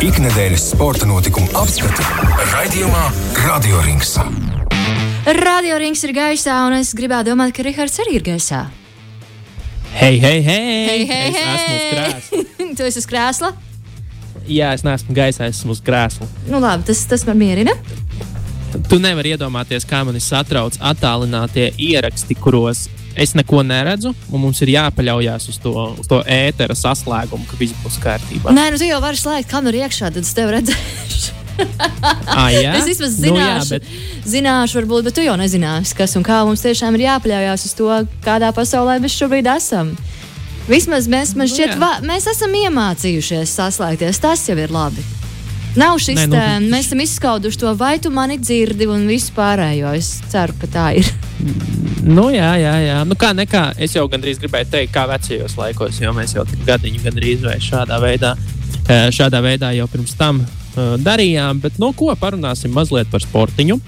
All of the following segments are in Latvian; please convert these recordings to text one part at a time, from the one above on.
Ikdienas sporta notikumu apskati raidījumā Radio Rings. Radio rings ir gaisā, un es gribētu domāt, ka Rihards arī ir gaisā. Hei, hei, hei! Hei, hei, es esmu krēsla. tu esi uz krēsla? Jā, es neesmu gaisā, es esmu uz krēsla. Nu, labi, tas, tas man mierina. Tu nevari iedomāties, kā mani satrauc attālinātie ieraksti, kuros es neko neredzu, un mums ir jāpaļaujas uz to, uz to ētera saslēgumu, ka viss būs kārtībā. Nē, nu tu jau vari slēgt kameru iekšā, tad es tevi redzēšu. Ah, jā? Es vismaz Nu, jā, zināšu, bet- zināšu, varbūt, bet tu jau nezināsi, kas un kā mums tiešām ir jāpaļaujas uz to, kādā pasaulē mēs šobrīd esam. Vismaz mēs, man Nu, šķiet, jā. va, mēs esam iemācījušies saslēgties. Tas jau ir labi. Nav šis Nē, nu- mēs esam izskauduši to, vai tu mani dzirdi un visu pārējo. Es ceru, ka tā ir. Nu, jā, jā, jā. Nu, kā nekā, es jau gandrīz gribēju teikt, kā vecajos laikos, jo mēs jau gadiņu gandrīz vai šādā veidā, eh, šādā veidā jau pirms tam eh, darījām. Bet, nu, ko parunāsim mazliet par sportiņu.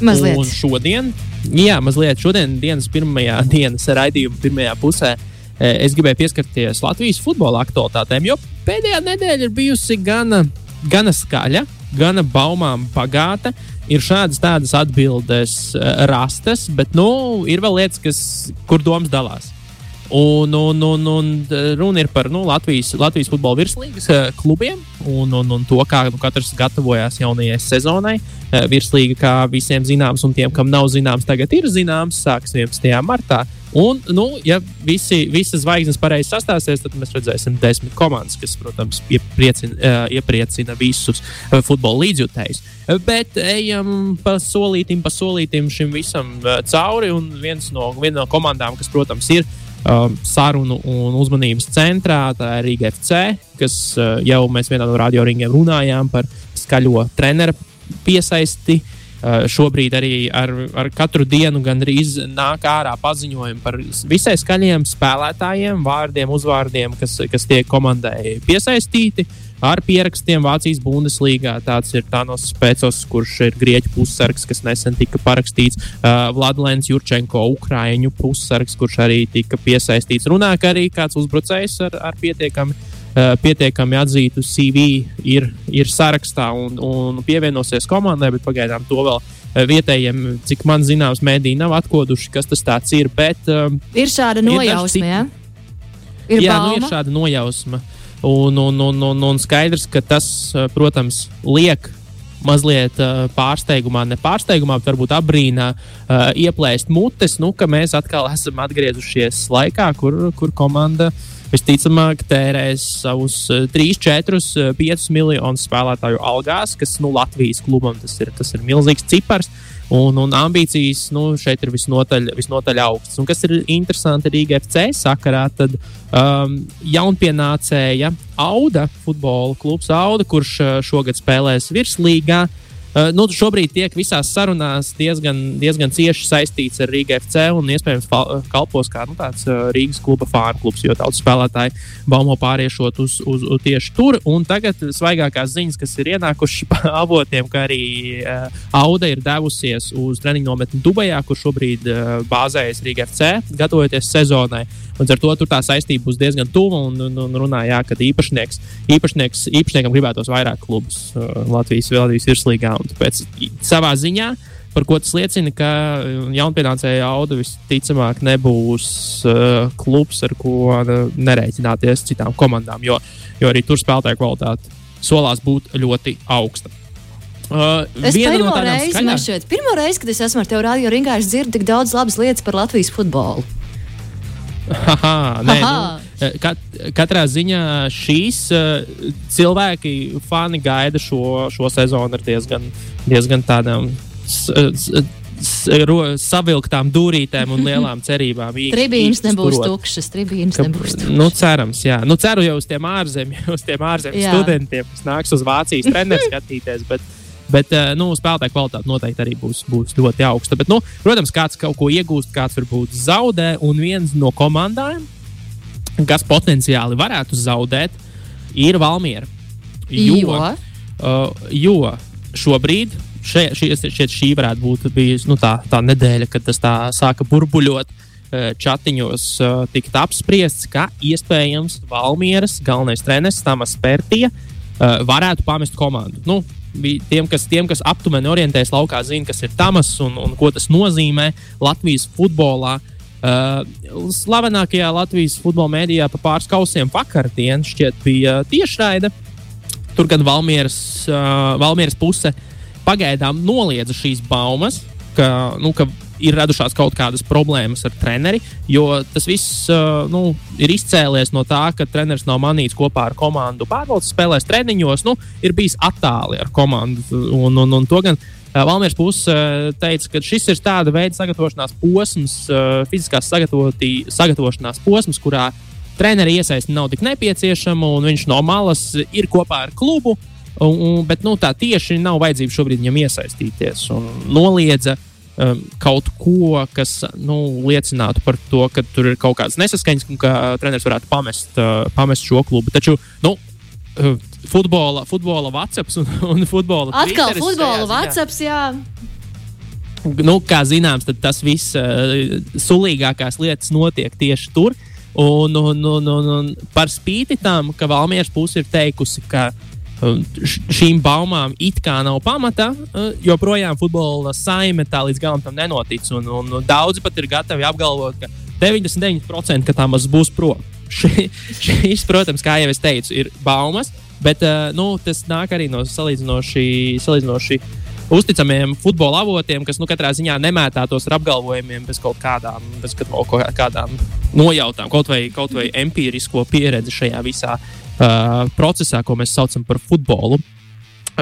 Mazliet. Un šodien, jā, mazliet šodien, dienas pirmajā dienas raidījuma pirmajā pusē, eh, es gribēju pieskarties Latvijas futbola aktualitātēm, jo pēdējā nedēļa ir bijusi gana, gana skaļa, gana baumām bagāta. Ir šādas tādas atbildes eh, rastas, bet nu, ir vēl lietas, kas, kur domas dalās. Un, un, un, un runa ir par nu, Latvijas, Latvijas futbola virslīgas eh, klubiem un, un, un to, kā nu, katrs gatavojās jaunajai sezonai. Eh, Virslīga, kā visiem zināms, un tiem, kam nav zināms, tagad ir zināms, sāksies 11. martā. Un, nu, ja visi, visas zvaigznes pareizi sastāsies, tad mēs redzēsim desmit komandas, kas, protams, iepriecina, eh, iepriecina visus futbola līdzjutējus. Bet ejam pa solītim, pa solītim šim visam cauri. Un viens no, viena no komandām, kas, protams, ir um, sarunu un uzmanības centrā, tā ir Riga FC, kas uh, jau mēs vienā no radioringiem runājām par skaļo treneru piesaisti. Uh, šobrīd arī ar, ar katru dienu gandrīz nāk ārā paziņojumi par visai skaļiem spēlētājiem, vārdiem, uzvārdiem, kas, kas tiek komandai piesaistīti. Ar pierakstiem Vācijas Bundeslīgā. Tāds ir Tānos Spēcos, kurš ir grieķu pussargs, kas nesen tika parakstīts. Uh, Vladlēns Jurčenko, Ukrāņu pussargs, kurš arī tika piesaistīts. Runā, ka arī kāds uzbrucējs ar, ar pietiekami, uh, pietiekami atzītu CV ir, ir sarakstā un, un pievienosies komandai, bet pagaidām to vēl uh, vietējiem, cik man zināms, mēdī nav atkoduši, kas tas ir. Bet, um, Ir šāda nojausma, citi- jā? Ir Jā, nu, ir šāda nojausma. Un, un, un, un, un skaidrs, ka tas, eh, protams, liek mazliet uh, pārsteigumā, ne pārsteigumā, bet varbūt abrīnā uh, ieplēst mutes, nu, ka mēs atkal esam atgriezušies laikā, kur, kur komanda visticamāk tērēs savus uh, 3, 4, 5 miljonus spēlētāju algās, kas nu, Latvijas klubam tas ir, tas ir milzīgs cipars. Un, un ambīcijas nu, šeit ir visnotaļ, visnotaļ augstas. Un kas ir interesanti Rīgā FC sakarā, tad um, jaunpienācēja Auda futbola klubs Auda, kurš uh, šogad spēlēs virslīgā. Uh, nu, šobrīd tiek visās sarunās diezgan, diezgan cieši saistīts ar Rīgā FC un iespējams fal- kalpos kā nu, tāds uh, Rīgas kluba fānu klubs, jo daudz spēlētāji baumo pāriešot uz, uz, uz tieši tur. Un tagad svaigākās ziņas, kas ir ienākušas avotiem, ka arī uh, Auda ir devusies uz treniņu nometni Dubajā, kur šobrīd uh, bāzējas Rīgā FC, gatavojoties sezonai. Līdz ar to tur tā saistība būs diezgan tuva un, un, un runājā, ka īpašnieks, īpašnieks, īpašniekam gribētos vairāk klubus uh, Latvijas, Latvijas virslīgā. Tāpēc savā ziņā, par ko tas liecina, ka uh, jaunpienācēja auga visticamāk nebūs uh, klubs, ar ko uh, nereiķināties citām komandām, jo, jo arī tur spēlētāju kvalitāte solās būt ļoti augsta. Uh, Es pirmo no reizi, man šķiet, pirmo reizi, kad es esmu ar tevi ringā, es dzirdu tik daudz labas lietas par Latvijas futbolu. Haha, nē, nu, kat, katrā ziņā šīs uh, cilvēki, fani gaida šo, šo sezonu ar diezgan, diezgan tādām s, s, s, savilktām dūrītēm un lielām cerībām. Tribīnas nebūs spurot. tukšas, tribīnas Ka- nebūs tukšas. Nu, cerams, jā. Nu, ceru jau uz tiem ārzemju, uz tiem ārzemju studentiem, kas nāks uz Vācijas treneru skatīties. Bet, bet eh, nu, spēlētāja kvalitāte noteikti arī būs, būs ļoti augsta. Bet, nu, protams, kāds kaut ko iegūst, kāds varbūt zaudē. Un viens no komandām, kas potenciāli varētu zaudēt, ir Valmiera. Jo? Uh, jo šobrīd šie, šie, šie, šī varētu būt bijusi nu, tā, tā nedēļa, kad tas tā sāka burbuļot. Chatiņos uh, tikt apspriests, ka iespējams Valmieras galvenais treneris Tamas Pērtija uh, varētu pamest komandu. Nu, Tiem kas, tiem, kas aptuveni orientējas laukā, zina, kas ir Tamas un, un ko tas nozīmē Latvijas futbolā. Uh, slavenākajā Latvijas futbola mēdījā pa pāris kausiem vakardien šķiet bija tiešraide. Tur gan Valmieras, uh, Valmieras puse pagaidām noliedza šīs baumas, ka, nu, ka ir radušās kaut kādas problēmas ar treneri, jo tas viss uh, nu, ir izcēlies no tā, ka treneris nav manīts kopā ar komandu pārvaldes spēlēs treniņos, nu, ir bijis attāli ar komandu. Un, un, un to gan uh, Valmieras puse uh, teica, ka šis ir tāda veida sagatavošanās posms, uh, fiziskās sagatavošanās posms, kurā treneri iesaisti nav tik nepieciešama, un viņš no malas ir kopā ar klubu. Un, un, bet nu, tā tieši nav vajadzība šobrīd viņam iesaistīties. Un noliedza uh, um, kaut ko, kas nu, liecinātu par to, ka tur ir kaut kādas nesaskaņas un ka treneris varētu pamest, uh, pamest šo klubu. Taču nu, uh, futbola, futbola WhatsApp un, un futbola. Atkal Twitteris, futbola WhatsApp, jā. Nu, kā zināms, tas viss uh, sulīgākās lietas notiek tieši tur. Un, un, un, un, un par spīti tam, ka Valmieras puse ir teikusi, ka šīm baumām it kā nav pamata, eh, joprojām futbola saime tā līdz galam tam nenotic. Un, un, daudzi pat ir gatavi apgalvot, ka 99% ka tā maz būs prom. Šis, protams, kā jau es teicu, ir baumas, bet uh, nu, tas nāk arī no salīdzinoši, salīdzinoši uzticamiem futbola avotiem, kas nu, katrā ziņā nemētātos ar apgalvojumiem bez kaut kādām, bez kaut kādām nojautām, kaut vai, kaut vai empirisko pieredzi šajā visā procesā, ko mēs saucam par futbolu.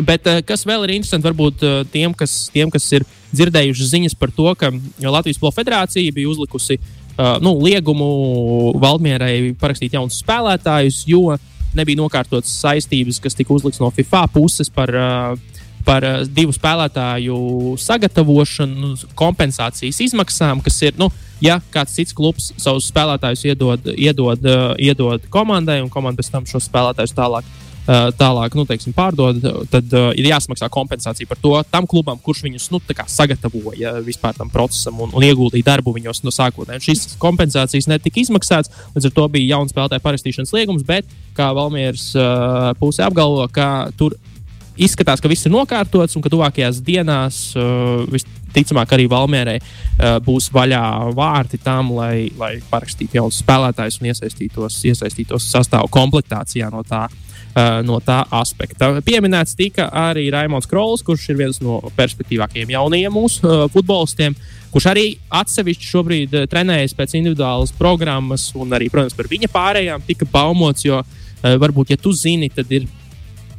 Bet uh, kas vēl ir interesanti, varbūt uh, tiem, kas, tiem, kas ir dzirdējuši ziņas par to, ka Latvijas Futbola Federācija bija uzlikusi uh, nu, liegumu Valdmierai parakstīt jaunus spēlētājus, jo nebija nokārtotas saistības, kas tika uzlikts no FIFA puses par uh, par uh, divu spēlētāju sagatavošanu, kompensācijas izmaksām, kas ir, nu, ja kāds cits klubs savus spēlētājus iedod, iedod, uh, iedod komandai, un komanda pēc tam šos spēlētājus tālāk. Uh, tālāk, nu, teiksim, pārdod, tad uh, ir jāsmaksā kompensācija par to tam klubam, kurš viņus nu, sagatavoja vispār tam procesam un, un ieguldīja darbu viņos no sākotnēji. Šīs kompensācijas netika izmaksātas, līdz ar to bija jauns spēlētāju parakstīšanas liegums, bet, kā Valmieras uh, puse apgalvo, ka tur izskatās, ka viss ir nokārtots un ka tuvākajās dienās uh, visticamāk arī Valmierai uh, būs vaļā vārti tam, lai, lai parakstītu jaunus spēlētājus un iesaistītos, iesaistītos sastāvu komplektācijā no tā. Uh, no tā aspekta. Pieminēts tika arī Raimons Krols, kurš ir viens no perspektīvākajiem jaunajiem mūsu uh, futbolistiem, kurš arī atsevišķi šobrīd uh, trenējas pēc individuālas programmas, un arī, protams, par viņa pārējām tika baumots, jo uh, varbūt, ja tu zini, tad ir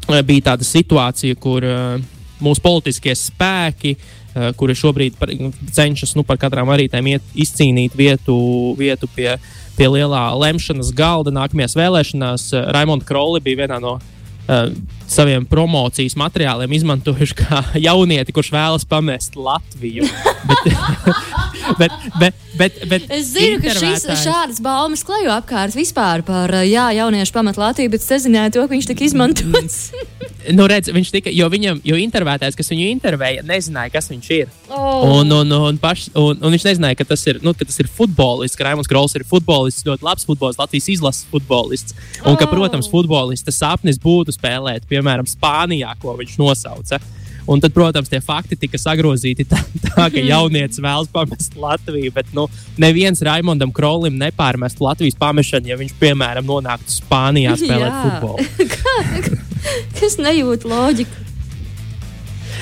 bija tāda situācija, kur uh, mūsu politiskie spēki, uh, kuri šobrīd par, cenšas nu, par katrām arītēm iet, izcīnīt vietu, vietu pie, pie lielā lemšanas galda nākamajās vēlēšanās, uh, Raimonds Kroli bija vienā no uh, saviem promocijas materiāliem izmantojuši kā jaunieti, kurš vēlas pamest Latviju. bet, bet, bet, bet, bet es zinu, ka šis, šādas baumas klejo apkārt vispār par jā, jauniešu pamat Latviju, bet es nezināju to, ka viņš tika izmantots. nu, redz, viņš tika, jo viņam, jo intervētājs, kas viņu intervēja, nezināja, kas viņš ir. Oh. Un, un, un, paš, un, un viņš nezināja, ka tas ir, nu, ka tas ir futbolists, ka Raimons Grols ir futbolists, ļoti labs futbolists, Latvijas izlases futbolists. Un, ka, protams, futbolista sapnis būtu spēlēt, piemēram, Spānijā, ko viņš nosauca. Un tad, protams, tie fakti tika sagrozīti tā, tā ka jaunietis vēlas pamest Latviju. Bet nu, neviens Raimondam Krolim nepārmestu Latvijas pamešanu, ja viņš, piemēram, nonāktu Spānijā spēlēt Jā. futbolu. Kas nejūt loģiku?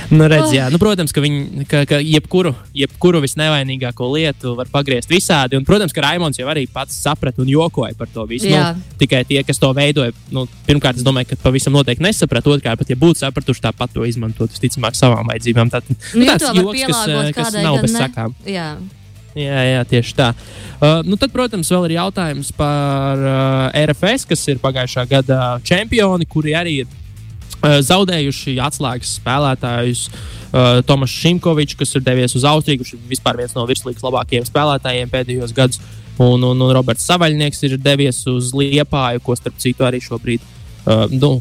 Nu, redz, jā, nu, protams, ka, viņi, ka, ka jebkuru, jebkuru visnevainīgāko lietu var pagriezt visādi. Un, protams, ka Raimons jau arī pats saprata un jokoja par to visu. Jā. Nu, tikai tie, kas to veidoja, nu, pirmkārt, es domāju, ka pavisam noteikti nesaprata. Otrkārt, pat ja būtu sapratuši, tāpat to izmantot visticamāk savām vajadzībām. Tad, nu, nu, tāds joks, kas, kas nav bez sakām. Jā. Jā, jā, tieši tā. Uh, nu tad, protams, vēl ir jautājums par uh, RFS, kas ir pagājušā gada čempioni, kuri arī ir Eh, zaudējuši atslēgas spēlētājus. Uh, Tomas Šimkovičs, kas ir devies uz Austriju, kurš ir vispār viens no virslīgas labākajiem spēlētājiem pēdējos gados, un, un, un Roberts Savaļnieks ir devies uz Liepāju, ko starp citu arī šobrīd uh, nu,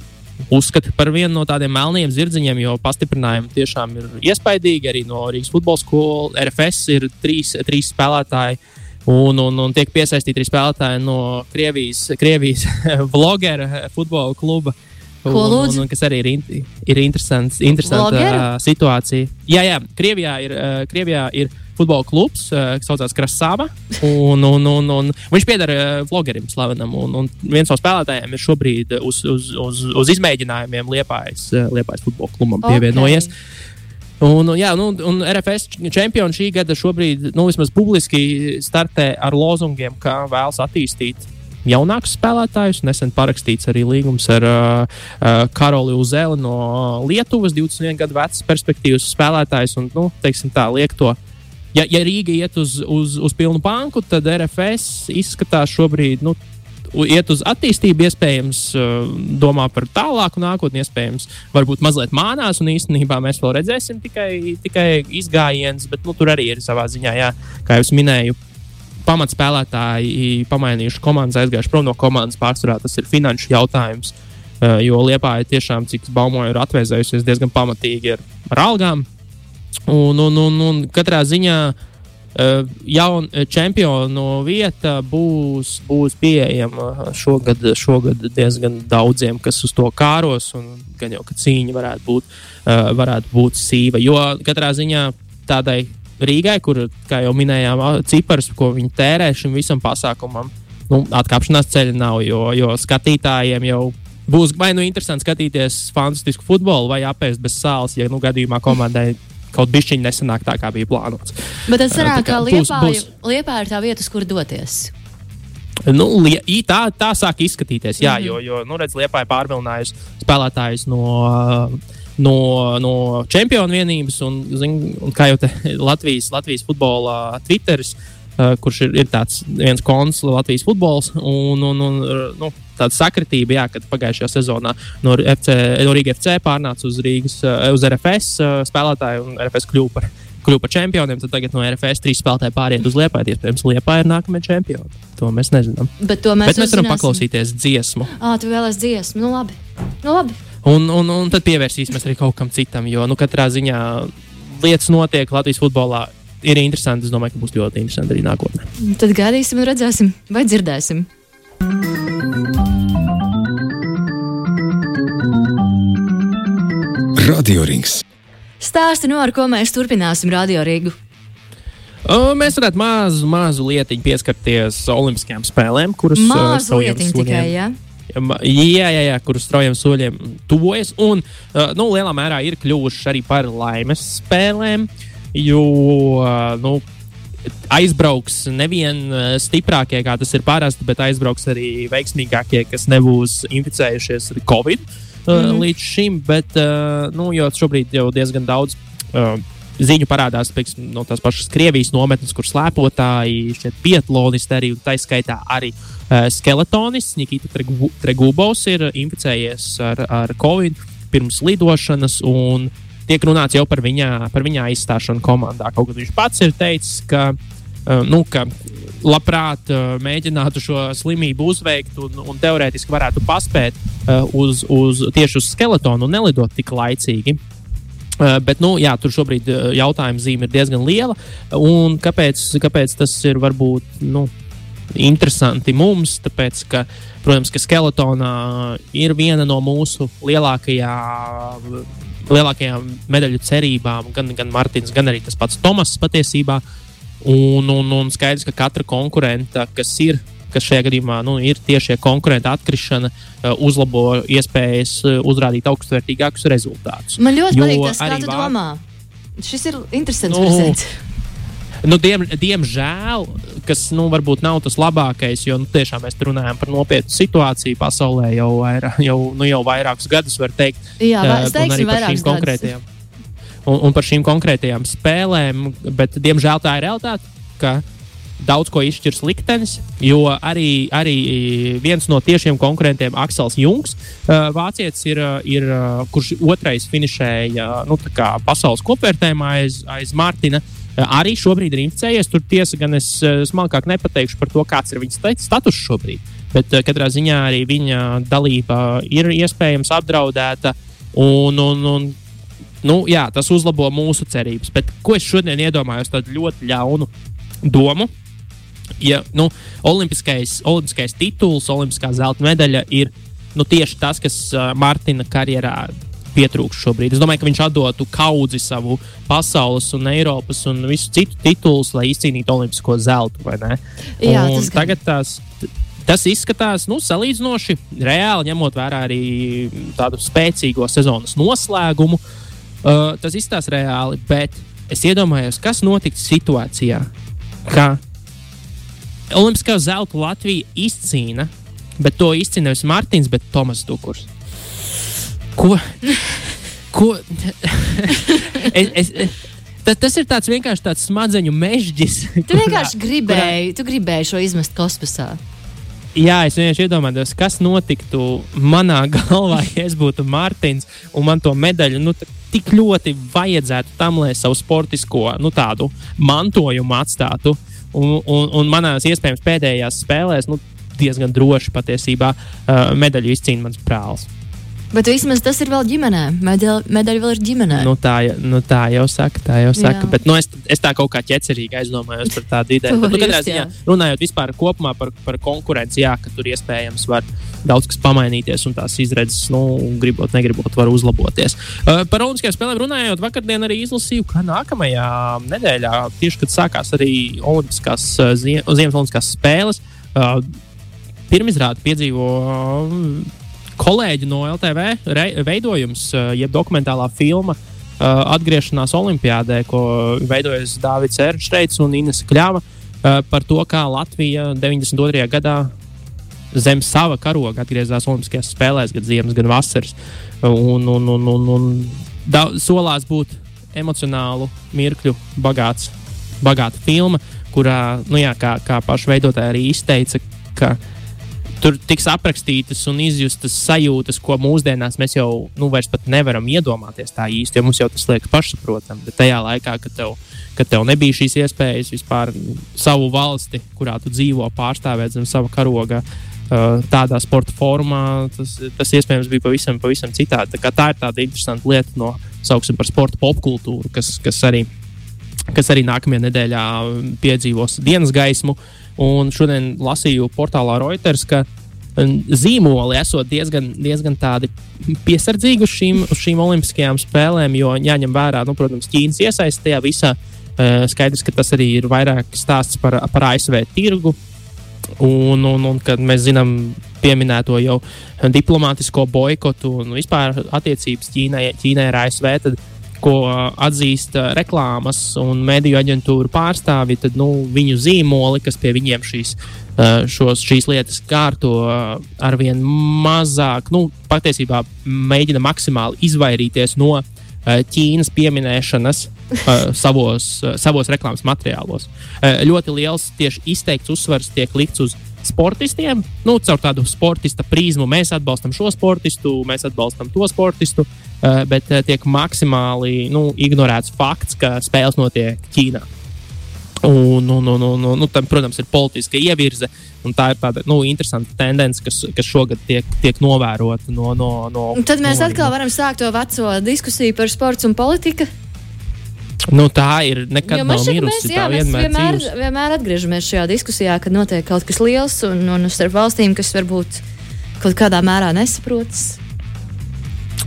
uzskata par vienu no tādiem melniem zirdziņiem, jo pastiprinājumi tiešām ir iespaidīgi. Arī no Rīgas futbola skolas RFS ir trīs, trīs spēlētāji. Un, un, un tiek piesaistīti arī spēlētāji no Krievijas, Krievijas vlogera futbola kluba. Uh, Ko lūdzu? un, un, kas arī ir, in, ir interesants, interesanta uh, situācija. Jā, jā, Krievijā ir, uh, Krievijā ir futbola klubs, uh, kas saucās Krasāva. Un, un, un, un viņš pieder uh, vlogerim slavenam. Un, un viens no spēlētājiem ir šobrīd uz, uz, uz, uz izmēģinājumiem Liepājas, Liepājas futbola klubam pievienojies. Ok. Un, jā, nu, un RFS čempioni šī gada šobrīd, nu, vismaz publiski startē ar lozungiem, ka vēlas attīstīt jaunākus spēlētājus. Nesen parakstīts arī līgums ar uh, uh, Karoli Uzeli no Lietuvas, 21 gadu vecs perspektīvas spēlētājs. Un, nu, teiksim tā, liek to. Ja, ja Rīga iet uz, uz, uz pilnu banku, tad RFS izskatās šobrīd. Nu, Iet uz attīstību, iespējams, uh, domā par tālāku nākotni, iespējams, varbūt mazliet mānās, un īstenībā mēs vēl redzēsim tikai, tikai izgājienus, bet nu, tur arī ir savā ziņā, jā, kā jau minēju, pamatspēlētāji pamainījuši komandas, aizgājuši prom no komandas. Pārsvarā tas ir finanšu jautājums. Jo Liepā ir tiešām, cik es baumoju, ir atvēsējusies diezgan pamatīgi ar, ar algām. Un, un, un, un katrā ziņā jauna čempionu vieta būs, būs pieejama šogad, šogad diezgan daudziem, kas uz to kāros. Gan jau, ka cīņa varētu būt, varētu būt sīva. Jo katrā ziņā tādai Rīgai, kur, kā jau minējām, cipars, ko viņi tērē šim visam pasākumam, nu, atkāpšanās ceļa nav. Jo, jo skatītājiem jau būs vai nu interesanti skatīties fantastisku futbolu, vai apēst bez sāls, ja nu gadījumā komandai kaut bišķiņi nesanāk tā, kā bija plānots. Bet tas sanāk, ka būs- Liepā, būs. Liepā ir tā vieta, kur doties. Nu, lie, i- tā, tā sāk izskatīties, jā, mm -hmm. jo, jo nu, redz, Liepa ir pārvilinājusi spēlētājus no, no, no čempionu vienības. Un, zin, un kā jau te Latvijas, Latvijas futbola Twitteris, uh, kurš ir, ir tāds viens konts Latvijas futbols, un, un, un nu, tāda sakritība, jā, kad pagājušajā sezonā no, FC, no Rīgas FC pārnāca uz, Rīgas, uh, uz RFS uh, spēlētāju, un RFS kļuva par. Kļuva par čempioniem, tad tagad no RFS trīs spēlētāji pāriet uz Liepāju. Iespējams, Liepā ir nākamie čempioni. To mēs nezinām. Bet to mēs, Mēs, Bet mēs varam uzzināsim. paklausīties dziesmu. Ah, tu vēlēsies dziesmu. Nu, labi. Nu, labi. Un, un, un tad pievērsīsimies arī kaut kam citam. Jo nu, katrā ziņā lietas notiek Latvijas futbolā. Ir interesanti. Es domāju, ka būs ļoti interesanti arī nākotnē. Tad gaidīsim un redzēsim, vai dzirdēsim. Radio Rings. Stāsti no ar ko mēs turpināsim Radio Rīgu. O, Mēs varētu mazu, mazu lietiņu pieskarties Olimpiskajām spēlēm, kuras lietiņu soļiem- tikai, jā. Jā, jā, jā, kuras straujiem soļiem tuvojas. Un, uh, nu, lielā mērā ir kļuvušas arī par laimes spēlēm, jo uh, nu, aizbrauks nevien uh, stiprākie, kā tas ir parasti, bet aizbrauks arī veiksmīgākie, kas nebūs inficējušies ar Covid mm. -hmm. līdz šim. Bet, nu, jo šobrīd jau diezgan daudz. Ziņu parādās pieksim, no tās pašas Krievijas nometnes, kur slēpotāji, šeit pietlonisti arī, un tā skaitā arī uh, skeletonists Nikita Tregu- Tregubovs ir inficējies ar, ar Covid pirms lidošanas. un Tiek runāts jau par viņa, par viņa aizstāšanu komandā. Kaut gan viņš pats ir teicis, ka, uh, nu, ka labprāt uh, mēģinātu šo slimību uzveikt un, un teorētiski varētu paspēt uz, uz, tieši uz skeletonu un nelidot tik laicīgi. Bet, nu, jā, tur šobrīd jautājuma zīme ir diezgan liela. Kāpēc, kāpēc tas ir varbūt nu, interesanti mums? Tāpēc, ka, protams, ka skeletonā ir viena no mūsu lielākajām, lielākajām medaļu cerībām, gan, gan Martins, gan arī tas pats Tomas patiesībā. Un, un, un skaidrs, ka katra konkurenta, kas ir kas šajā gadījumā nu, ir tieši konkurenta atkrišana, uh, uzlabo iespējas uh, uzrādīt augstvērtīgākus rezultātus. Man ļoti patīk tas, kā tu domā. Šis ir interesants Nu, prezents. Nu, diem, diemžēl, kas nu, varbūt nav tas labākais, jo nu, tiešām mēs runājam par nopietnu situāciju pasaulē jau, vairā, jau, nu, jau vairākus gadus, var teikt. Jā, Eh, teiksim, arī par šīm konkrētajām. Un, un par šīm konkrētajām spēlēm, bet diemžēl tā ir realitāte, ka daudz ko izšķirs liktenis, jo arī, arī viens no tiešiem konkurentiem, Aksels Jungs, uh, vācietis, ir, uh, ir, uh, kurš otrais finišēja nu, pasaules kopvērtējumā aiz, aiz Mārtiņa. Arī šobrīd ir inficējies. Tur tiesa gan es uh, smalkāk nepateikšu par to, kāds ir viņa sta- status šobrīd. Bet uh, katrā ziņā arī viņa dalība ir iespējams apdraudēta. Un, un, un, nu, jā, tas uzlabo mūsu cerības. Bet ko es šodien iedomājos, tādu ļoti ļaunu domu. Ja nu, olimpiskais, olimpiskais tituls, olimpiskā zelta medaļa ir nu, tieši tas, kas Martina karjerā pietrūkst šobrīd. Es domāju, ka viņš atdotu kaudzi savu pasaules un Eiropas un visu citu titulus, lai izcīnītu olimpisko zeltu. Jā, un tas gan. tagad tās. Tas izskatās nu, salīdzinoši reāli, ņemot vērā arī tādu spēcīgo sezonas noslēgumu. Uh, tas izskatās reāli, bet es iedomājos, kas notiktu situācijā, ka Olimpiskā zelta Latvija izcīna, bet to izcīna nevis Mārtiņš, bet Tomas Dukurs. Ko? Ko? es, es, es, tas, tas ir tāds vienkārši tāds smadzeņu mežģis. Tu vienkārši gribēji, tu gribēji šo izmest kosmosā. Jā, es vienkārši iedomājos, kas notiktu manā galvā, ja es būtu Mārtiņš un man to medaļu nu, tik ļoti vajadzētu tam, lai savu sportisko nu, mantojumu atstātu. Un, un, un manās iespējams pēdējās spēlēs nu, diezgan droši patiesībā uh, medaļu izcīna mans brālis. Bet vismaz tas ir vēl ģimenē. Medaļa, medaļa vēl ir ģimenē. Nu, tā, nu, tā jau saka, tā jau saka. Jā. Bet nu, es, es tā kaut kā ķecerīgi aizdomājos par tādu ideju. Bet, nu, katrā ziņā, runājot vispār kopumā par, par konkurenci, jā, ka tur iespējams var daudz kas pamainīties un tās izredzes, nu, gribot, negribot, var uzlaboties. Uh, par Olimpiskajām spēlēm runājot, vakardien arī izlasīju, ka nākamajā nedēļā, tieši kad sākās arī Olimpiskās, uh, zie, Ziemas Olimpiskās spēles, uh, pirmizrādi piedzīvo uh, kolēģi no LTV re, veidojums, uh, jeb dokumentālā filma uh, Atgriešanās Olimpijādē, ko veidojas Dārvids Ernšteits un Ines Kļava uh, par to, kā Latvija 92. gadā zem sava karoga atgriezās Olimpiskajās spēlēs, gan ziemas, gan vasaras. Un, un, un, un, un da, solās būt emocionālu mirkļu bagāts, bagāta filma, kurā, nu jā, kā, kā paša veidotāja arī izteica, ka tur tiks aprakstītas un izjustas sajūtas, ko mūsdienās mēs jau nu, nevaram iedomāties tā īsti, jo mums jau tas liekas pašsaprotami. Bet tajā laikā, kad tev, kad tev nebija šīs iespējas vispār savu valsti, kurā tu dzīvo, pārstāvēt zem sava karoga. uh, Tādā sporta formā tas, tas iespējams bija pavisam, pavisam citādi. Tā, tā ir tāda interesanta lieta no sauksim par sporta popkultūru, kas, kas arī kas arī nākamajā nedēļā piedzīvos dienas gaismu. Un šodien lasīju portālā Reuters, ka um, zīmoli esot diezgan, diezgan piesardzīgi uz šīm, uz šīm olimpiskajām spēlēm, jo jāņem vērā, nu, protams, Ķīnas iesaiste tajā visā. Uh, Skaidrs, ka tas arī ir vairāk stāsts par, par ASV tirgu. Un, un, un kad mēs zinām pieminēto jau diplomātisko boikotu un vispār attiecības Ķīnai, Ķīnai ar ASV, tad ko atzīst reklāmas un mediju aģentūru pārstāvji, tad nu, viņu zīmoli, kas pie viņiem šīs, šos, šīs lietas kārto, arvien mazāk, nu, patiesībā mēģina maksimāli izvairīties no Ķīnas pieminēšanas savos, savos reklāmas materiālos. Ļoti liels tieši izteikts uzsvars tiek likts uz sportistiem, nu, caur tādu sportista prizmu. Mēs atbalstam šo sportistu, mēs atbalstam to sportistu, uh, bet uh, tiek maksimāli nu, ignorēts fakts, ka spēles notiek Ķīnā. Un, un, un, un, un, nu, tam, protams, ir politiska ievirze, tā ir tāda nu, interesanta tendence, kas, kas šogad tiek, tiek novērota no. no, no Un tad mēs no, atkal varam sākt to veco diskusiju par sports un politiku. Nu, tā ir nekad nav ka mirusi. mēs, tā jā, mēs vienmēr vienmēr, dzīvos. vienmēr atgriežamies šajā diskusijā, kad notiek kaut kas liels un, un starp valstīm, kas varbūt kaut kādā mērā nesaprotas.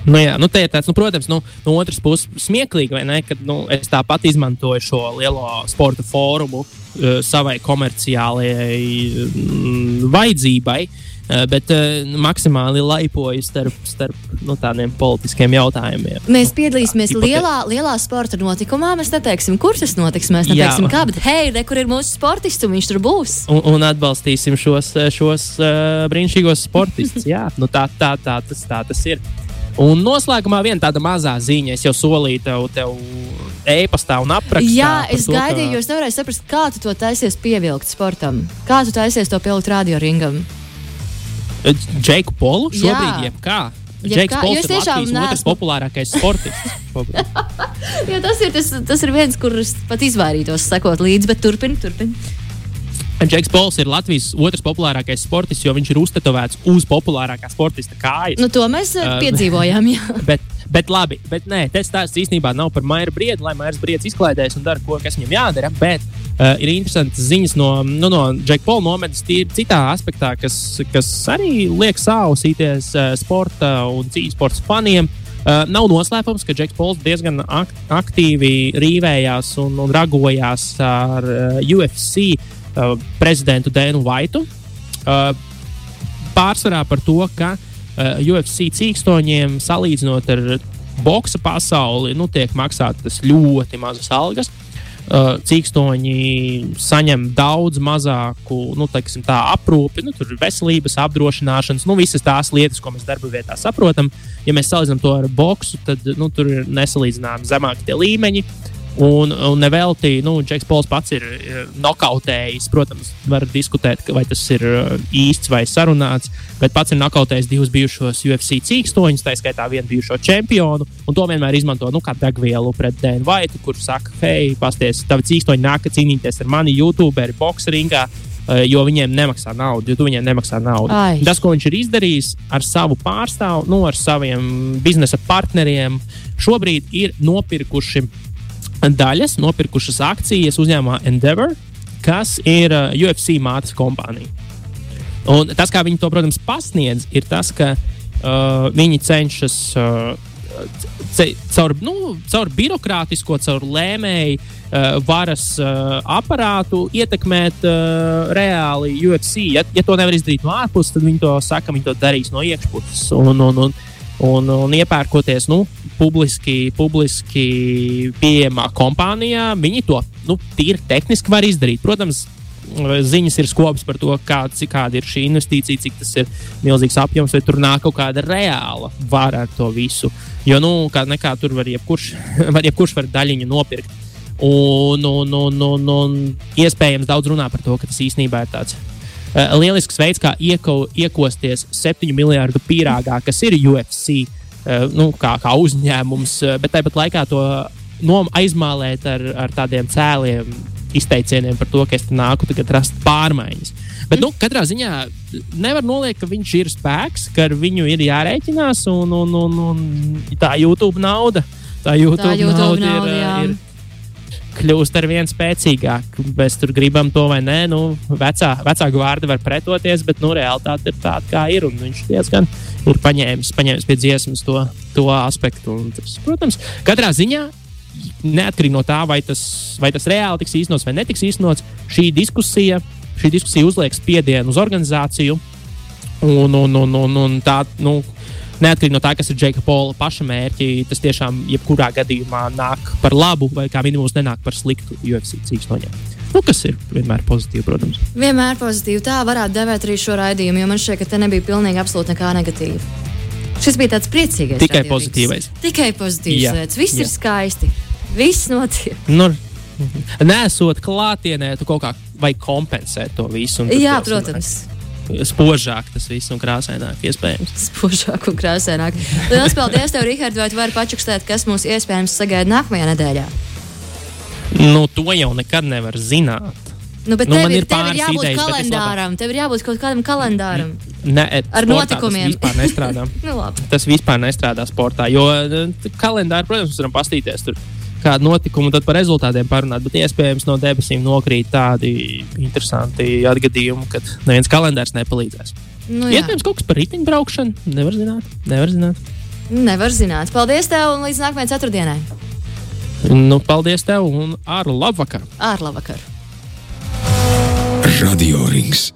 Nu, jā, nu, te ir tāds, nu, protams, nu, no otras puses, smieklīgi, vai ne? Kad nu, es tāpat izmantoju šo lielo sporta fórumu uh, savai komerciālajai mm, vajadzībai. uh, Bet uh, maksimāli laipoju starp, starp nu, tādiem politiskiem jautājumiem. Mēs piedalīsimies hipotē- lielā, lielā sporta notikumā. Mēs neteiksim, kur tas notiks. Mēs Jā. neteiksim, kā, bet hei, re, kur ir mūsu sportists, un viņš tur būs. Un, un atbalstīsim šos, šos uh, brīnišķīgos sportistus. Jā, nu, tā, tā, tā, tas, tā tas ir. Un noslēgumā viena tāda mazā ziņa. Es jau solīju tev, tev e-pastā un aprakstā. Jā, es to, ka- gaidīju, jo es nevarēju saprast, kā tu to taisies pievilkt sportam. Kā tu taisies to pielikt radioringam? Džeku Polu šobrīd jebkā. Džeks Pols ir Latvijas otrs neesmu- populārākais sportists. Jo tas ir, tas, tas ir viens, kurš pat izvairītos sekot līdzi, bet turpini, turpini. Džeks Pols ir Latvijas otrs populārākais sportists, jo viņš ir uztetovēts uz populārākā sportista kājas. Nu, to mēs Um, piedzīvojām. Jā. Bet, Bet labi, bet nē, tas stāsts īstenībā nav par Maiju Briedu, lai Maijas Briedis izklaidēs un dara, ko, kas viņam jādara. Bet uh, ir interesantas ziņas no, nu, no Džeka Pola nometnes, tīri citā aspektā, kas, kas arī liek sausīties uh, sporta un cīņas sporta faniem. Uh, nav noslēpums, ka Džeks Pols diezgan ak aktīvi rīvējās un, un ragojās ar uh, UFC uh, prezidentu Dēnu Vaitu. Uh, pārsvarā par to, ka uh, UFC cīkstoņiem salīdzinot ar boxa pasauli, nu, tiek maksātas ļoti mazas algas. Uh, cīkstoņi saņem daudz mazāku nu, teiksim, tā, aprūpi, nu, veselības apdrošināšanas, nu, visas tās lietas, ko mēs darba vietā saprotam. Ja mēs salīdzinām to ar boxu, tad nu, tur ir nesalīdzināmi zemāki līmeņi. Uh, Un, un nevelti, nu, Džeks Pols pats ir nokautējis. Protams, var diskutēt, vai tas ir uh, īsts vai sarunāts, bet pats ir nokautējis divus bijušos UFC cīkstoņus, tā skaitā vienu bijušo čempionu. Un to vienmēr izmanto nu, kā degvielu pret Dēnu Vaitu, kurš saka, hei, pasties, tavi cīkstoņi nāk cīnīties ar mani YouTuberi, boxeringā. Uh, jo viņiem nemaksā naudu, jo tu viņiem nemaksā naudu. Ai. Tas, ko viņš ir izdarījis ar savu pārstāvu, nu, ar saviem biznesa partneriem, šobrīd ir nopirkuši daļas, nopirkušas akcijas uzņēmumā Endeavor, kas ir uh, UFC mātes kompānija. Un tas, kā viņi to, protams, pasniedz, ir tas, ka uh, viņi cenšas uh, ce, caur, nu, caur birokrātisko, caur lēmēju uh, varas uh, aparātu ietekmēt uh, reāli UFC. Ja, ja to nevar izdarīt no ārpuses, tad viņi to saka, viņi to darīs no iekšpuses. Un, un, un, un, un iepērkoties nu, publiski, publiski pieejamā kompānijā, viņi to nu, tīri tehniski var izdarīt. Protams, ziņas ir skobas par to, kāds, kāda ir šī investīcija, cik tas ir milzīgs apjoms, vai tur nāk kaut kāda reāla vara ar to visu. Jo, nu, kā nekā tur var jebkurš, var jebkurš var daļiņu nopirkt. Un, un, un, un, un iespējams daudz runā par to, ka tas īstenībā ir tāds uh, lielisks veids, kā ieko, iekosties septiņu miljardu pīrāgā, kas ir UFC. Uh, nu, kā, kā uzņēmums, uh, bet tāpat laikā to aizmālēt ar, ar tādiem cēliem izteicieniem par to, ka es nāku tagad rast pārmaiņas. Bet, nu, katrā ziņā nevar noliekt, ka viņš ir spēks, ka ar viņu ir jārēķinās, un, un, un, un tā YouTube nauda. Tā YouTube, Tā YouTube nauda, nauda, ir, jā. ir kļūst ar vien spēcīgāk. Mēs tur gribam to vai nē. Nu, vecā, vecā gvārda var pretoties, bet nu, realitāte ir tāda, kā ir. Viņš diezgan ir paņēmis, paņēmis pie dziesmas to, to aspektu. Un Tas, protams, katrā ziņā. Neatkarīgi no tā, vai tas, vai tas reāli tiks īstenots vai netiks īstenots, šī diskusija, šī diskusija uzliek spiedienu uz organizāciju. Un, un, un, un, un tā, nu, neatkarīgi no tā, kas ir Džeka Pola paša mērķi, tas tiešām jebkurā gadījumā nāk par labu, vai kā minimums nenāk par sliktu UFC cīkstoņiem. Nu, kas ir vienmēr pozitīvi, protams. Vienmēr pozitīvi. Tā varētu devēt arī šo raidījumu, jo man šķiet, ka te nebija pilnīgi absolūti nekā negatīva. Šis bija tāds priecīgais. Tikai raidījums. pozitīvais. Tikai pozitīvs Jā. lietas. Viss Jā. ir skaisti. Viss notiek. Nu, Nesot klātienē, tu kaut kā vai kompensē to visu. Jā, protams. sanāk Spožāk tas viss un krāsaināk, iespējams. Spožāk un krāsaināk. Lielas paldies, tev, Rihard, vai tu vari pačukstēt, kas mums iespējams sagaida nākamajā nedēļā? Nu, to jau nekad nevar zināt. Nu, bet Nu, tev, ir tev ir jābūt idejas, kalendāram. Tev ir jābūt kaut kādam kalendāram. Ne, Ar sportā notikumiem. Tas vispār nestrādā. Nu, labi. tas vispār nestrādā sportā. Jo eh, kalendārā, protams, mēs varam paskatīties tur kādu notikumu, tad par rezultātiem parunāt. Bet iespējams no debesīm nokrīt tādi interesanti atgadījumi, kad neviens kalendārs nepalīdzēs. Nu, jā. Iespējams, kaut kas par riteņbraukšanu. Nevar zināt. Nevar zināt. Nevar zināt. Paldies tev un līdz nākamajai ceturtdienai. Nu, paldies tev un ar labu vakaru! Ārlabvakar! Radio Rings.